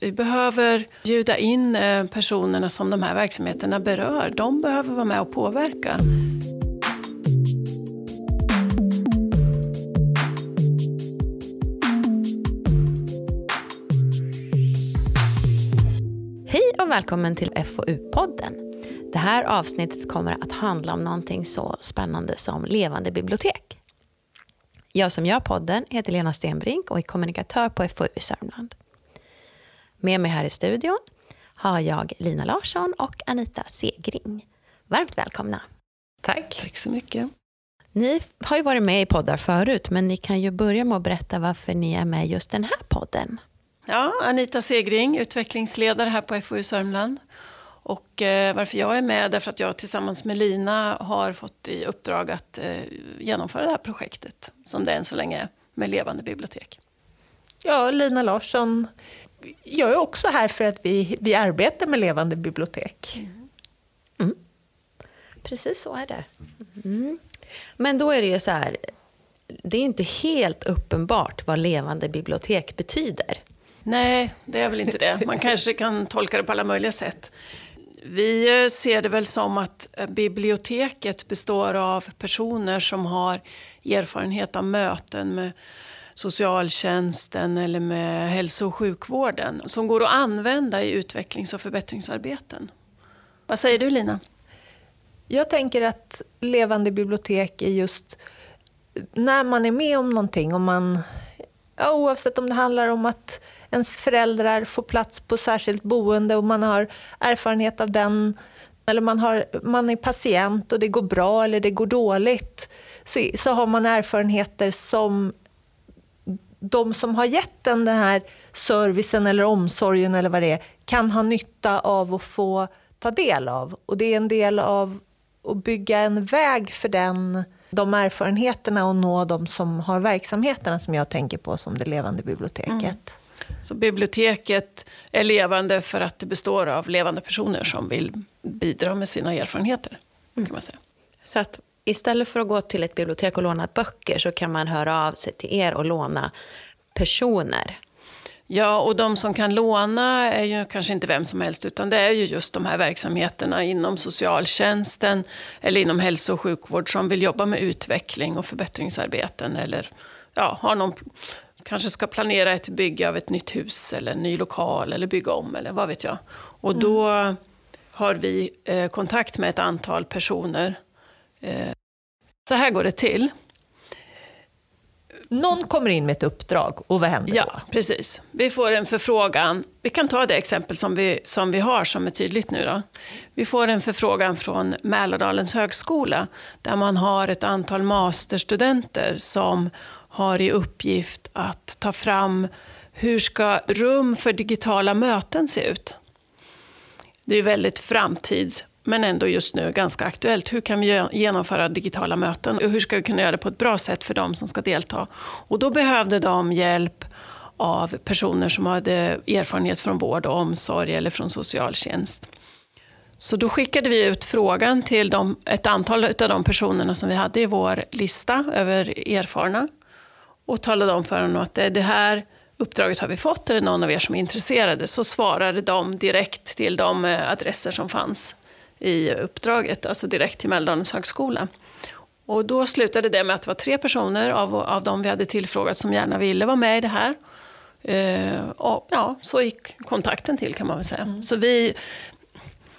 vi behöver bjuda in eh, personerna som de här verksamheterna berör. De behöver vara med och påverka. Hej och välkommen till FoU-podden. Det här avsnittet kommer att handla om någonting så spännande som levande bibliotek. Jag som gör podden heter Lena Stenbrink och är kommunikatör på FoU i Sörmland. Med mig här i studion har jag Lina Larsson och Anita Segring. Varmt välkomna. Tack. Tack så mycket. Ni har ju varit med i poddar förut, men ni kan ju börja med att berätta varför ni är med i just den här podden. Ja, Anita Segring, utvecklingsledare här på FoU Sörmland. Och eh, varför jag är med, därför att jag tillsammans med Lina har fått i uppdrag att eh, genomföra det här projektet, som det än så länge är, med levande bibliotek. Ja, Lina Larsson. Jag är också här för att vi, vi arbetar med levande bibliotek. Mm. Mm. Precis så är det. Mm. Men då är det ju så här, det är inte helt uppenbart vad levande bibliotek betyder. Nej, det är väl inte det. Man kanske kan tolka det på alla möjliga sätt. Vi ser det väl som att biblioteket består av personer som har erfarenhet av möten med socialtjänsten eller med hälso och sjukvården som går att använda i utvecklings och förbättringsarbeten. Vad säger du Lina? Jag tänker att levande bibliotek är just när man är med om någonting, och man, ja, oavsett om det handlar om att ens föräldrar får plats på särskilt boende och man har erfarenhet av den, eller man, har, man är patient och det går bra eller det går dåligt, så, så har man erfarenheter som de som har gett en den här servicen eller omsorgen eller vad det är, kan ha nytta av att få ta del av. Och det är en del av att bygga en väg för den, de erfarenheterna och nå de som har verksamheterna som jag tänker på som det levande biblioteket. Mm. Så biblioteket är levande för att det består av levande personer som vill bidra med sina erfarenheter. Mm. kan man säga. Så att istället för att gå till ett bibliotek och låna böcker så kan man höra av sig till er och låna personer. Ja, och de som kan låna är ju kanske inte vem som helst utan det är ju just de här verksamheterna inom socialtjänsten eller inom hälso och sjukvård som vill jobba med utveckling och förbättringsarbeten eller ja, har någon, kanske ska planera ett bygge av ett nytt hus eller en ny lokal eller bygga om eller vad vet jag. Och då mm. har vi eh, kontakt med ett antal personer. Eh, så här går det till. Någon kommer in med ett uppdrag och vad händer ja, då? precis. Vi får en förfrågan. Vi kan ta det exempel som vi, som vi har som är tydligt nu. Då. Vi får en förfrågan från Mälardalens högskola där man har ett antal masterstudenter som har i uppgift att ta fram hur ska rum för digitala möten se ut. Det är väldigt framtids men ändå just nu ganska aktuellt. Hur kan vi genomföra digitala möten och hur ska vi kunna göra det på ett bra sätt för de som ska delta? Och då behövde de hjälp av personer som hade erfarenhet från vård och omsorg eller från socialtjänst. Så då skickade vi ut frågan till de, ett antal av de personerna som vi hade i vår lista över erfarna och talade om för dem att eh, det här uppdraget har vi fått, är det någon av er som är intresserade? Så svarade de direkt till de eh, adresser som fanns i uppdraget, alltså direkt till Mälardalens högskola. Och då slutade det med att det var tre personer av, av de vi hade tillfrågat som gärna ville vara med i det här. Eh, och ja, så gick kontakten till kan man väl säga. Mm. Så vi,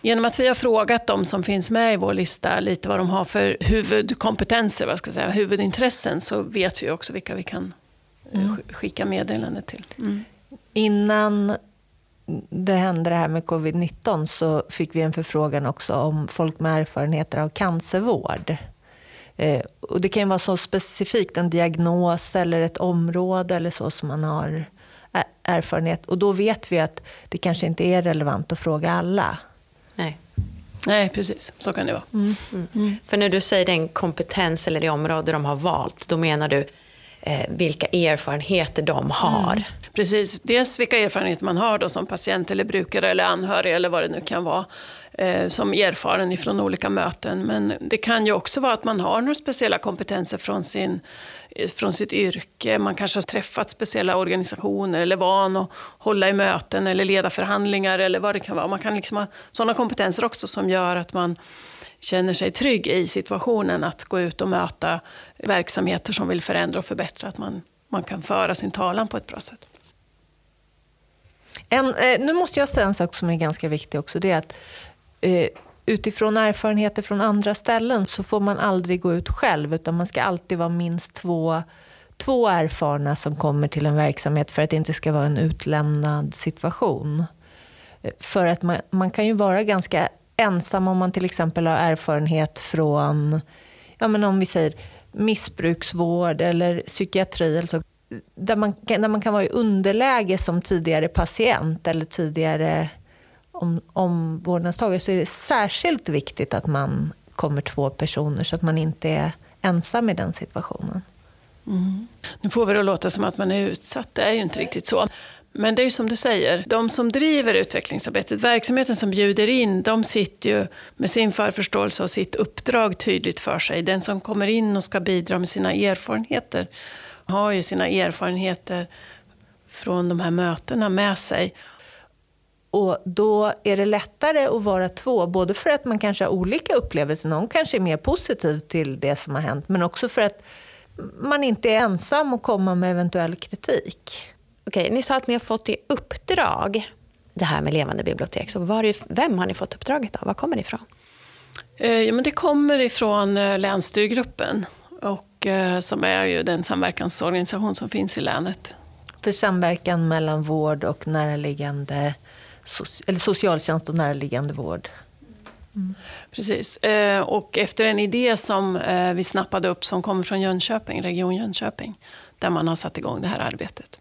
genom att vi har frågat de som finns med i vår lista lite vad de har för huvudkompetenser, vad ska jag säga, huvudintressen, så vet vi också vilka vi kan eh, mm. skicka meddelande till. Mm. Innan det hände det här med covid-19 så fick vi en förfrågan också om folk med erfarenheter av cancervård. Eh, och det kan vara så specifikt, en diagnos eller ett område eller så som man har erfarenhet. Och då vet vi att det kanske inte är relevant att fråga alla. Nej. Nej, precis. Så kan det vara. Mm. Mm. Mm. För när du säger den kompetens eller det område de har valt, då menar du Eh, vilka erfarenheter de har. Mm. Precis, dels vilka erfarenheter man har då som patient eller brukare eller anhörig eller vad det nu kan vara eh, som erfaren ifrån olika möten. Men det kan ju också vara att man har några speciella kompetenser från sin eh, från sitt yrke. Man kanske har träffat speciella organisationer eller van att hålla i möten eller leda förhandlingar eller vad det kan vara. Man kan liksom ha sådana kompetenser också som gör att man känner sig trygg i situationen att gå ut och möta verksamheter som vill förändra och förbättra. Att man, man kan föra sin talan på ett bra sätt. En, eh, nu måste jag säga en sak som är ganska viktig också. Det är att eh, utifrån erfarenheter från andra ställen så får man aldrig gå ut själv utan man ska alltid vara minst två, två erfarna som kommer till en verksamhet för att det inte ska vara en utlämnad situation. Eh, för att man, man kan ju vara ganska ensam om man till exempel har erfarenhet från, ja men om vi säger missbruksvård eller psykiatri. Alltså, där, man, där man kan vara i underläge som tidigare patient eller tidigare om, omvårdnadstagare så är det särskilt viktigt att man kommer två personer så att man inte är ensam i den situationen. Mm. Nu får vi det att låta som att man är utsatt, det är ju inte riktigt så. Men det är ju som du säger, de som driver utvecklingsarbetet, verksamheten som bjuder in, de sitter ju med sin förförståelse och sitt uppdrag tydligt för sig. Den som kommer in och ska bidra med sina erfarenheter har ju sina erfarenheter från de här mötena med sig. Och då är det lättare att vara två, både för att man kanske har olika upplevelser, någon kanske är mer positiv till det som har hänt, men också för att man inte är ensam och komma med eventuell kritik. Okej, ni sa att ni har fått i uppdrag det här med levande bibliotek. Så var vem har ni fått uppdraget av? Var kommer det ifrån? Eh, ja, men det kommer ifrån eh, Länsstyrgruppen, och, eh, som är ju den samverkansorganisation som finns i länet. För samverkan mellan vård och närliggande eller socialtjänst och närliggande vård. Mm. Precis. Eh, och efter en idé som eh, vi snappade upp som kommer från Jönköping, Region Jönköping, där man har satt igång det här arbetet.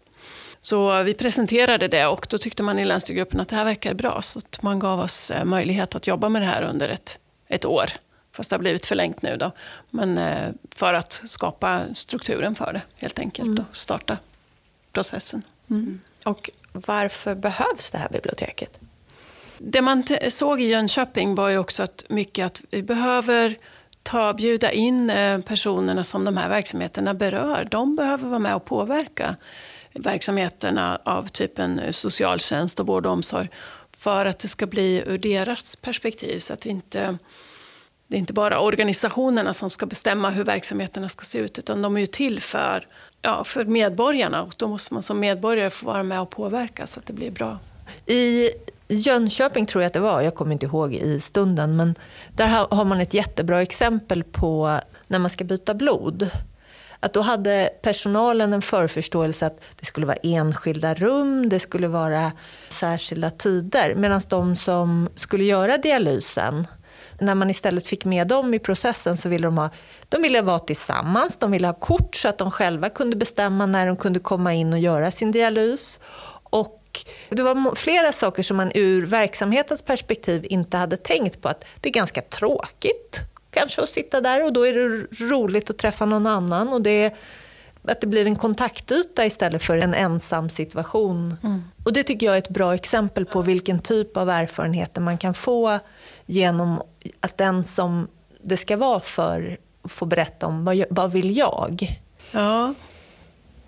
Så vi presenterade det och då tyckte man i länsstyrgruppen att det här verkar bra. Så att man gav oss eh, möjlighet att jobba med det här under ett, ett år. Fast det har blivit förlängt nu då. Men för att skapa strukturen för det helt enkelt mm. och starta processen. Mm. Och varför behövs det här biblioteket? Det man såg i Jönköping var ju också att mycket att vi behöver ta, bjuda in eh, personerna som de här verksamheterna berör. De behöver vara med och påverka verksamheterna av typen socialtjänst och vård och omsorg för att det ska bli ur deras perspektiv så att det inte det är inte bara organisationerna som ska bestämma hur verksamheterna ska se ut utan de är ju till för ja, för medborgarna och då måste man som medborgare få vara med och påverka så att det blir bra. I Jönköping tror jag att det var, jag kommer inte ihåg i stunden, men där har man ett jättebra exempel på när man ska byta blod. Att då hade personalen en förförståelse att det skulle vara enskilda rum, det skulle vara särskilda tider. Medan de som skulle göra dialysen, när man istället fick med dem i processen så ville de ha de ville vara tillsammans, de ville ha kort så att de själva kunde bestämma när de kunde komma in och göra sin dialys. Och det var flera saker som man ur verksamhetens perspektiv inte hade tänkt på. Att det är ganska tråkigt kanske att sitta där och då är det roligt att träffa någon annan. Och det att det blir en kontaktyta istället för en ensam situation. Mm. Och Det tycker jag är ett bra exempel på vilken typ av erfarenheter man kan få genom att den som det ska vara för får berätta om vad, vad vill jag? Ja.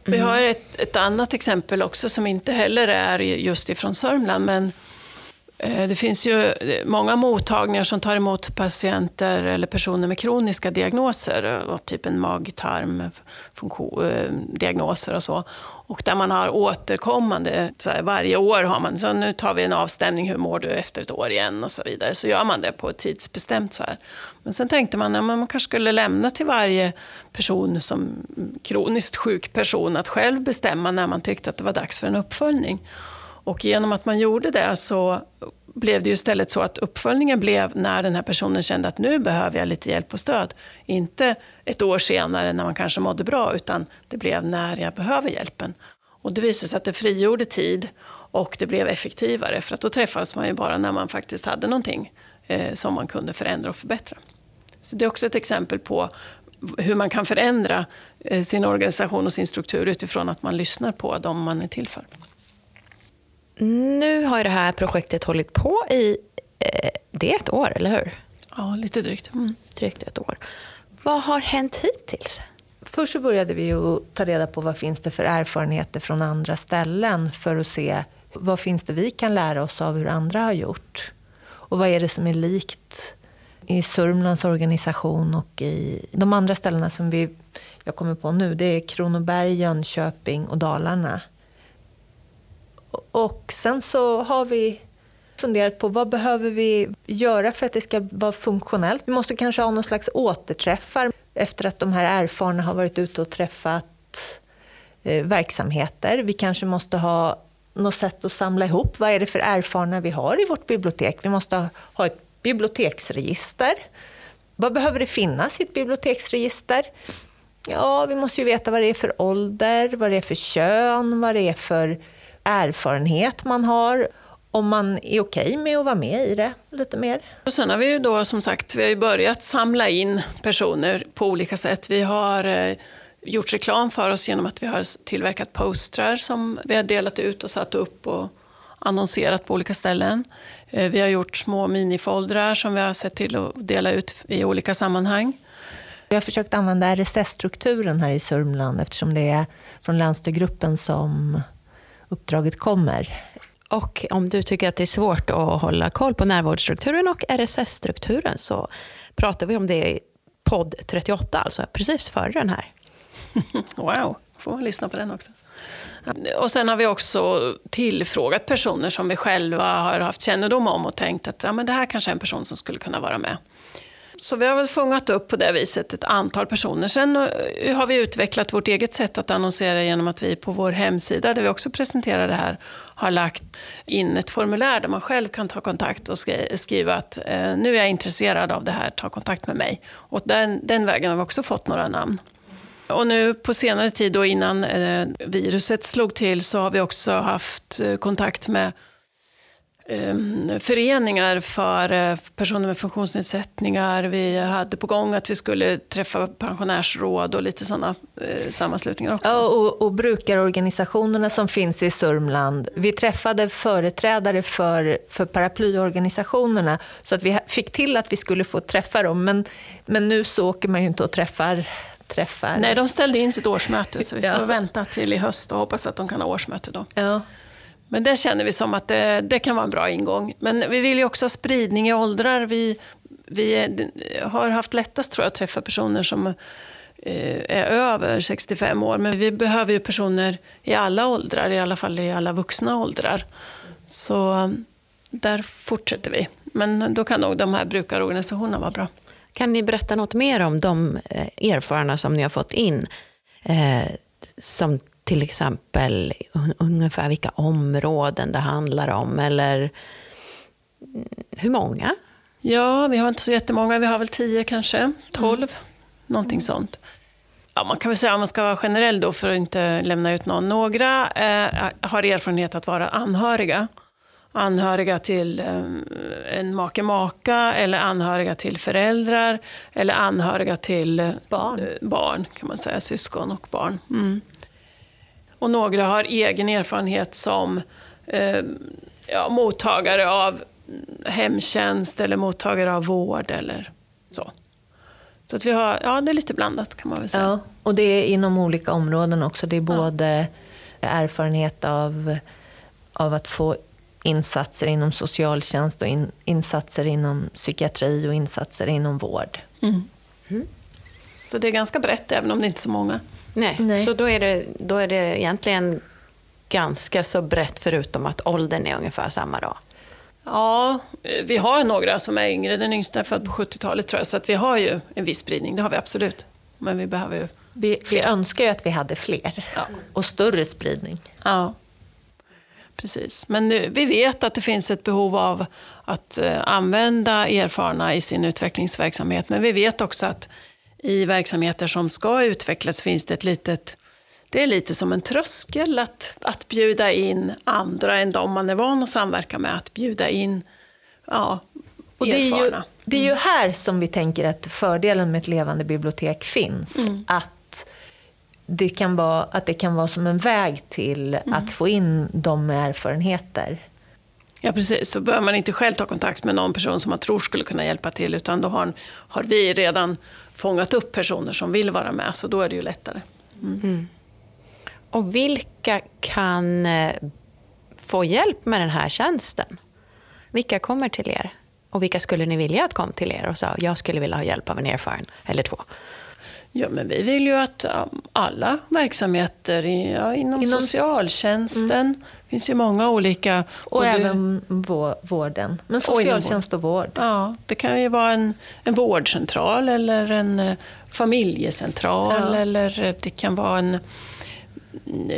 Vi har ett, ett annat exempel också som inte heller är just ifrån Sörmland. Men Eh, det finns ju eh, många mottagningar som tar emot patienter eller personer med kroniska diagnoser, eh, typ en mag-tarm-diagnoser och så. Och där man har återkommande, så här, varje år har man, så nu tar vi en avstämning, hur mår du efter ett år igen och så vidare. Så gör man det på ett tidsbestämt så här. Men sen tänkte man att man kanske skulle lämna till varje person som mm, kroniskt sjuk person att själv bestämma när man tyckte att det var dags för en uppföljning. Och genom att man gjorde det så blev det ju istället så att uppföljningen blev när den här personen kände att nu behöver jag lite hjälp och stöd. Inte ett år senare när man kanske mådde bra, utan det blev när jag behöver hjälpen. Och det visade sig att det frigjorde tid och det blev effektivare, för att då träffades man ju bara när man faktiskt hade någonting eh, som man kunde förändra och förbättra. Så det är också ett exempel på hur man kan förändra eh, sin organisation och sin struktur utifrån att man lyssnar på dem man är till för. Nu har det här projektet hållit på i eh, det är ett år, eller hur? Ja, lite drygt. Mm. Drygt ett år. Vad har hänt hittills? Först så började vi att ta reda på vad finns det för erfarenheter från andra ställen för att se vad finns det vi kan lära oss av hur andra har gjort. Och vad är det som är likt i Sörmlands organisation och i de andra ställena som vi, jag kommer på nu. Det är Kronoberg, Jönköping och Dalarna. Och sen så har vi funderat på vad behöver vi göra för att det ska vara funktionellt. Vi måste kanske ha någon slags återträffar efter att de här erfarna har varit ute och träffat eh, verksamheter. Vi kanske måste ha något sätt att samla ihop vad är det för erfarna vi har i vårt bibliotek. Vi måste ha ett biblioteksregister. Vad behöver det finnas i ett biblioteksregister? Ja, vi måste ju veta vad det är för ålder, vad det är för kön, vad det är för erfarenhet man har om man är okej med att vara med i det lite mer. Och sen har vi ju då som sagt vi har börjat samla in personer på olika sätt. Vi har eh, gjort reklam för oss genom att vi har tillverkat postrar som vi har delat ut och satt upp och annonserat på olika ställen. Eh, vi har gjort små minifoldrar som vi har sett till att dela ut i olika sammanhang. Vi har försökt använda RSS-strukturen här i Sörmland eftersom det är från Länstergruppen som uppdraget kommer. Och om du tycker att det är svårt att hålla koll på närvårdsstrukturen och RSS-strukturen så pratar vi om det i podd 38, alltså precis före den här. Wow, får man lyssna på den också. Och sen har vi också tillfrågat personer som vi själva har haft kännedom om och tänkt att ja, men det här kanske är en person som skulle kunna vara med. Så vi har väl fångat upp på det viset ett antal personer. Sen eh, har vi utvecklat vårt eget sätt att annonsera genom att vi på vår hemsida, där vi också presenterar det här, har lagt in ett formulär där man själv kan ta kontakt och skriva att eh, nu är jag intresserad av det här, ta kontakt med mig. Och den, den vägen har vi också fått några namn. Och nu på senare tid, då innan eh, viruset slog till, så har vi också haft kontakt med föreningar för eh, personer med funktionsnedsättningar. Vi hade på gång att vi skulle träffa pensionärsråd och lite sådana eh, sammanslutningar också. Ja, och, och brukarorganisationerna som finns i Sörmland. Vi träffade företrädare för, för paraplyorganisationerna så att vi fick till att vi skulle få träffa dem. Men, men nu så åker man ju inte och träffar Träffar. Nej, de ställde in sitt årsmöte så vi får ja. vänta till i höst och hoppas att de kan ha årsmöte då. Ja. Men det känner vi som att det, det, kan vara en bra ingång. Men vi vill ju också ha spridning i åldrar. Vi, vi har haft lättast tror jag, att träffa personer som eh, är över 65 år. Men vi behöver ju personer i alla åldrar, i alla fall i alla vuxna åldrar. Så där fortsätter vi. Men då kan nog de här brukarorganisationerna vara bra. Kan ni berätta något mer om de eh, erfarna som ni har fått in? Eh, som till exempel ungefär vilka områden det handlar om eller hur många? Ja, vi har inte så jättemånga. Vi har väl tio kanske, tolv, mm. någonting sånt. Ja, man kan väl säga om man ska vara generell då för att inte lämna ut någon. Några eh, har erfarenhet att vara anhöriga. Anhöriga till eh, en make-maka eller anhöriga till föräldrar eller anhöriga till eh, barn, barn kan man säga, syskon och barn. Mm. Och några har egen erfarenhet som eh, ja, mottagare av hemtjänst eller mottagare av vård eller så. Så att vi har, ja, det är lite blandat kan man väl säga. Ja, och det är inom olika områden också. Det är både ja. erfarenhet av, av att få insatser inom socialtjänst och in, insatser inom psykiatri och insatser inom vård. Mm. Mm. Så det är ganska brett även om det inte är så många. Nej. Nej. Så då är, det, då är det egentligen ganska så brett förutom att åldern är ungefär samma då? Ja, vi har några som är yngre. Den yngsta är född på 70-talet tror jag. Så att vi har ju en viss spridning, det har vi absolut. Men vi behöver ju Vi, vi önskar ju att vi hade fler ja. och större spridning. Ja, precis. Men vi vet att det finns ett behov av att eh, använda erfarna i sin utvecklingsverksamhet. Men vi vet också att i verksamheter som ska utvecklas finns det ett litet det är lite som en tröskel att, att bjuda in andra än de man är van att samverka med. Att bjuda in ja, och det är, ju, det är ju här som vi tänker att fördelen med ett levande bibliotek finns. Mm. Att, det kan vara, att det kan vara som en väg till mm. att få in de med erfarenheter. Ja, precis. Så behöver man inte själv ta kontakt med någon person som man tror skulle kunna hjälpa till, utan då har, har vi redan fångat upp personer som vill vara med, så då är det ju lättare. Mm. Mm. Och vilka kan eh, få hjälp med den här tjänsten? Vilka kommer till er? Och vilka skulle ni vilja att kom till er och sa jag skulle vilja ha hjälp av en erfaren eller två? Ja, men vi vill ju att alla verksamheter ja, inom, inom socialtjänsten, mm. det finns ju många olika. Och både, även vården. Men socialtjänst och, vård. Ja, det kan ju vara en, en vårdcentral eller en eh, familjecentral ja. eller eh, det kan vara en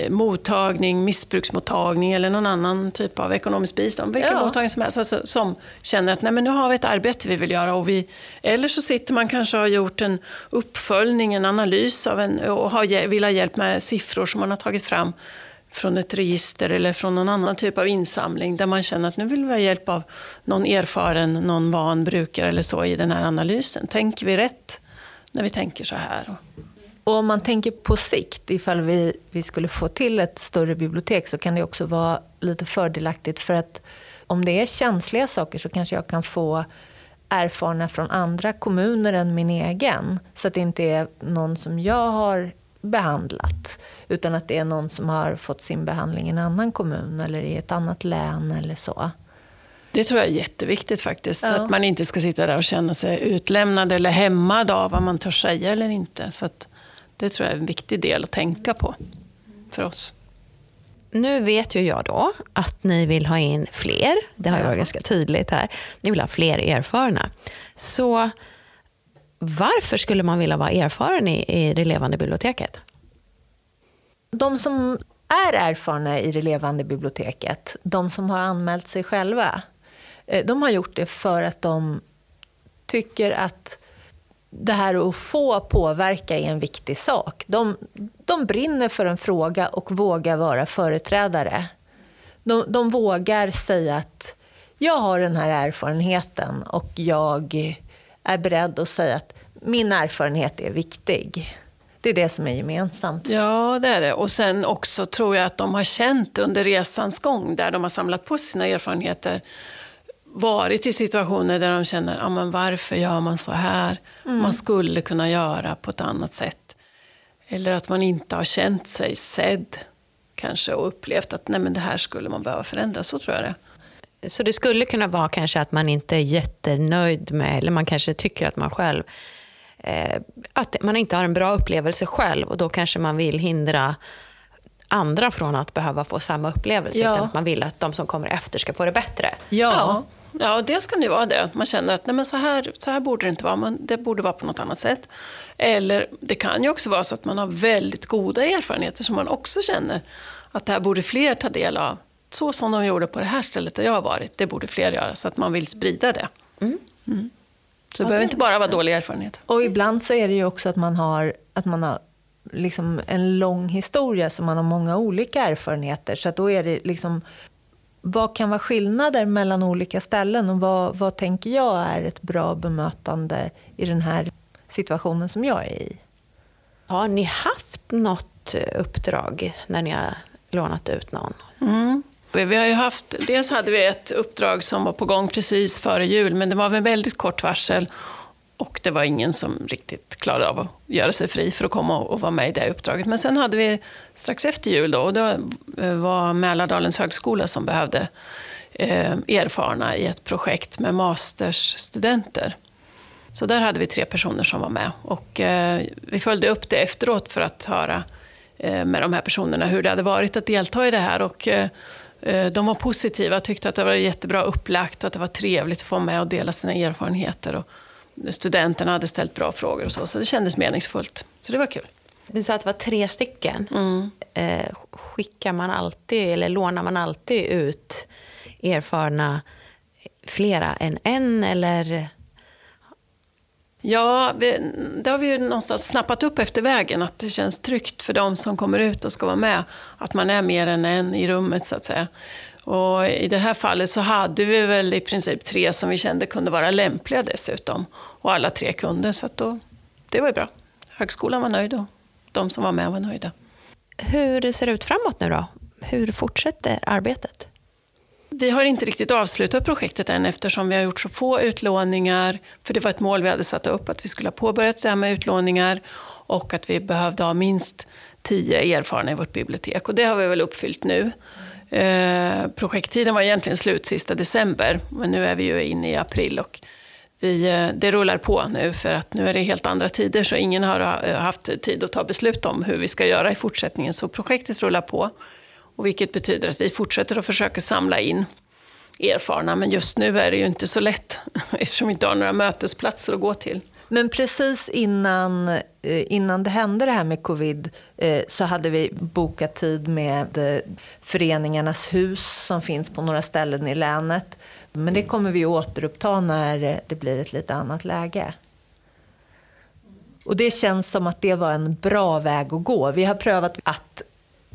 mottagning, missbruksmottagning eller någon annan typ av ekonomisk bistånd. Vilken ja. mottagning som helst. Alltså, som känner att Nej, men nu har vi ett arbete vi vill göra. Och vi, eller så sitter man kanske och har gjort en uppföljning, en analys av en, och har, vill ha hjälp med siffror som man har tagit fram från ett register eller från någon annan typ av insamling där man känner att nu vill vi ha hjälp av någon erfaren, någon van brukare eller så i den här analysen. Tänker vi rätt när vi tänker så här? Och om man tänker på sikt, ifall vi, vi skulle få till ett större bibliotek så kan det också vara lite fördelaktigt för att om det är känsliga saker så kanske jag kan få erfarna från andra kommuner än min egen. Så att det inte är någon som jag har behandlat utan att det är någon som har fått sin behandling i en annan kommun eller i ett annat län eller så. Det tror jag är jätteviktigt faktiskt. Ja. Att man inte ska sitta där och känna sig utlämnad eller hämmad av vad man törs säga eller inte. Så att det tror jag är en viktig del att tänka på för oss. Nu vet ju jag då att ni vill ha in fler. Det har ju varit ganska tydligt här. Ni vill ha fler erfarna. Så varför skulle man vilja vara erfaren i, i det levande biblioteket? De som är erfarna i det levande biblioteket, de som har anmält sig själva, eh, de har gjort det för att de tycker att det här att få påverka är en viktig sak. De, de brinner för en fråga och vågar vara företrädare. De, de vågar säga att jag har den här erfarenheten och jag är beredd att säga att min erfarenhet är viktig. Det är det som är gemensamt. Ja, det är det. Och sen också tror jag att de har känt under resans gång, där de har samlat på sina erfarenheter, varit i situationer där de känner, ja men varför gör man så här? Mm. Man skulle kunna göra på ett annat sätt. Eller att man inte har känt sig sedd kanske och upplevt att nej men det här skulle man behöva förändra. Så tror jag det Så det skulle kunna vara kanske att man inte är jättenöjd med, eller man kanske tycker att man själv eh, att man inte har en bra upplevelse själv och då kanske man vill hindra andra från att behöva få samma upplevelse. Ja. Utan att man vill att de som kommer efter ska få det bättre. Ja, ja. Ja, dels kan det vara det. Man känner att nej, men så, här, så här borde det inte vara, man, det borde vara på något annat sätt. Eller det kan ju också vara så att man har väldigt goda erfarenheter som man också känner att det här borde fler ta del av. Så som de gjorde på det här stället där jag har varit, det borde fler göra. Så att man vill sprida det. Mm. Mm. Så det okay. behöver inte bara vara dålig erfarenhet. Och ibland så är det ju också att man har, att man har liksom en lång historia så man har många olika erfarenheter. Så då är det liksom vad kan vara skillnader mellan olika ställen och vad, vad tänker jag är ett bra bemötande i den här situationen som jag är i? Har ni haft något uppdrag när ni har lånat ut någon? Mm. Vi har ju haft, dels hade vi ett uppdrag som var på gång precis före jul, men det var med väldigt kort varsel. Och det var ingen som riktigt klarade av att göra sig fri för att komma och vara med i det uppdraget. Men sen hade vi strax efter jul då, och då eh, var Mälardalens högskola som behövde eh, erfarna i ett projekt med mastersstudenter. Så där hade vi tre personer som var med. Och eh, vi följde upp det efteråt för att höra eh, med de här personerna hur det hade varit att delta i det här. Och, eh, eh de var positiva, tyckte att det var jättebra upplagt och att det var trevligt att få med och dela sina erfarenheter. Och, studenterna hade ställt bra frågor och så, så det kändes meningsfullt. Så det var kul. Du sa att det var tre stycken. Mm. Eh, skickar man alltid, eller lånar man alltid ut erfarna flera än en, eller? Ja, det har vi ju någonstans snappat upp efter vägen, att det känns tryggt för de som kommer ut och ska vara med, att man är mer än en i rummet så att säga. Och I det här fallet så hade vi väl i princip tre som vi kände kunde vara lämpliga dessutom. Och alla tre kunde, så då, det var ju bra. Högskolan var nöjd och de som var med var nöjda. Hur ser det ut framåt nu då? Hur fortsätter arbetet? Vi har inte riktigt avslutat projektet än eftersom vi har gjort så få utlåningar. För det var ett mål vi hade satt upp, att vi skulle ha påbörjat det här med utlåningar och att vi behövde ha minst tio erfarna i vårt bibliotek. Och det har vi väl uppfyllt nu. Eh, projekttiden var egentligen slut sista december, men nu är vi ju inne i april och vi, eh, det rullar på nu för att nu är det helt andra tider så ingen har eh, haft tid att ta beslut om hur vi ska göra i fortsättningen. Så projektet rullar på. Och vilket betyder att vi fortsätter att försöka samla in erfarna. Men just nu är det ju inte så lätt eftersom vi inte har några mötesplatser att gå till. Men precis innan, eh, innan det hände det här med covid så hade vi bokat tid med Föreningarnas hus som finns på några ställen i länet men det kommer vi återuppta när det blir ett lite annat läge. Och det känns som att det var en bra väg att gå. Vi har prövat att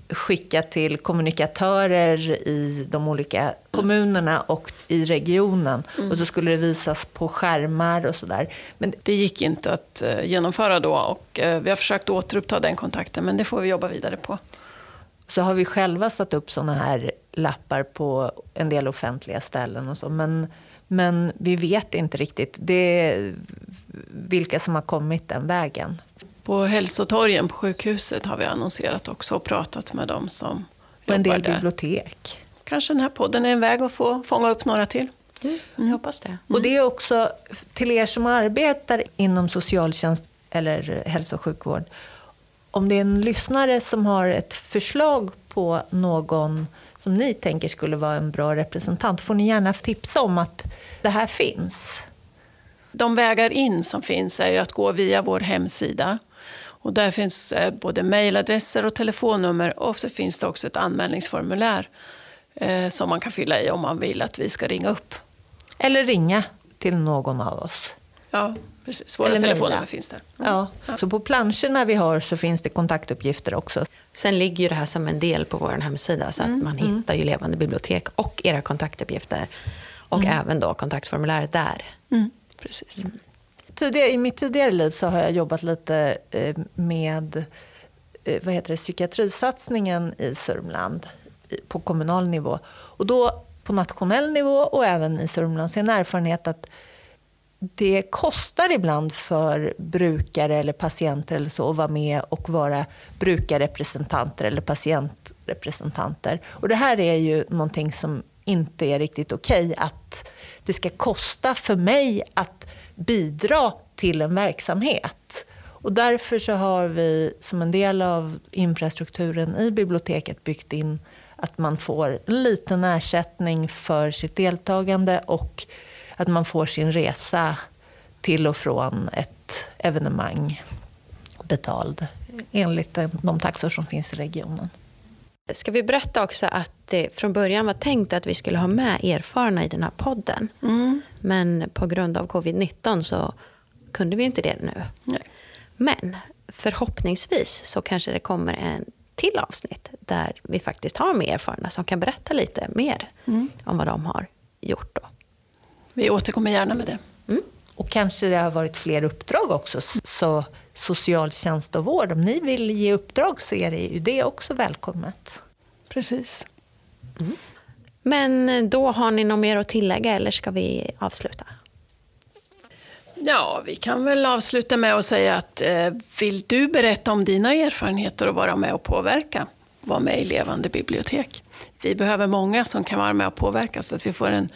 skicka till kommunikatörer i de olika kommunerna och i regionen. Mm. Och så skulle det visas på skärmar och sådär. Men det gick inte att eh, genomföra då och eh, vi har försökt återuppta den kontakten men det får vi jobba vidare på. Så har vi själva satt upp sådana här lappar på en del offentliga ställen och så. Men, men vi vet inte riktigt det vilka som har kommit den vägen. På hälsotorgen på sjukhuset har vi annonserat också och pratat med dem som och en del där. bibliotek. Kanske den här podden är en väg att få fånga upp några till. Mm. Jag hoppas det. Mm. Och det är också till er som arbetar inom socialtjänst eller hälso och sjukvård. Om det är en lyssnare som har ett förslag på någon som ni tänker skulle vara en bra representant får ni gärna tipsa om att det här finns. De vägar in som finns är att gå via vår hemsida. Och där finns eh, både mejladresser och telefonnummer och så finns det också ett anmälningsformulär eh, som man kan fylla i om man vill att vi ska ringa upp. Eller ringa till någon av oss. Ja, precis. Våra telefonnummer finns där. Mm. Ja. Så på planscherna vi har så finns det kontaktuppgifter också. Sen ligger ju det här som en del på vår hemsida så att mm. man mm. hittar ju Levande bibliotek och era kontaktuppgifter. Och mm. även då kontaktformuläret där. Mm. Precis. Mm. Tidigare, I mitt tidigare liv så har jag jobbat lite eh, med eh, vad heter det, psykiatrisatsningen i Sörmland på kommunal nivå. Och då på nationell nivå och även i Sörmland så är en erfarenhet att det kostar ibland för brukare eller patienter eller så att vara med och vara brukarrepresentanter eller patientrepresentanter. Och det här är ju någonting som inte är riktigt okej, okay, att det ska kosta för mig att bidra till en verksamhet. Och därför så har vi som en del av infrastrukturen i biblioteket byggt in att man får en liten ersättning för sitt deltagande och att man får sin resa till och från ett evenemang betald enligt de taxor som finns i regionen. Ska vi berätta också att det från början var tänkt att vi skulle ha med erfarna i den här podden. Mm. Men på grund av covid-19 så kunde vi inte det nu. Nej. Men förhoppningsvis så kanske det kommer en till avsnitt där vi faktiskt har med erfarna som kan berätta lite mer mm. om vad de har gjort. Då. Vi återkommer gärna med det. Mm. Och kanske det har varit fler uppdrag också. Så socialtjänst och vård, om ni vill ge uppdrag så är det ju det också välkommet. Precis. Mm. Men då har ni något mer att tillägga eller ska vi avsluta? Ja, vi kan väl avsluta med att säga att eh, vill du berätta om dina erfarenheter och vara med och påverka, var med i Levande bibliotek. Vi behöver många som kan vara med och påverka så att vi får en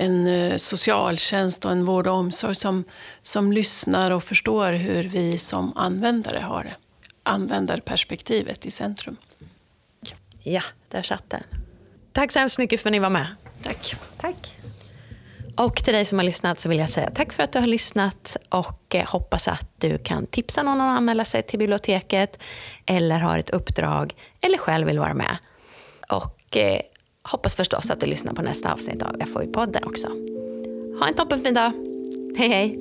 en eh, socialtjänst och en vård och omsorg som, som lyssnar och förstår hur vi som användare har det. Användarperspektivet i centrum. Ja, där satt den. Tack så hemskt mycket för att ni var med. Tack. Tack. Och till dig som har lyssnat så vill jag säga tack för att du har lyssnat och eh, hoppas att du kan tipsa någon att anmäla sig till biblioteket eller har ett uppdrag eller själv vill vara med. Och eh, Hoppas förstås att du lyssnar på nästa avsnitt av FoU-podden också. Ha en toppenfin dag. Hej hej!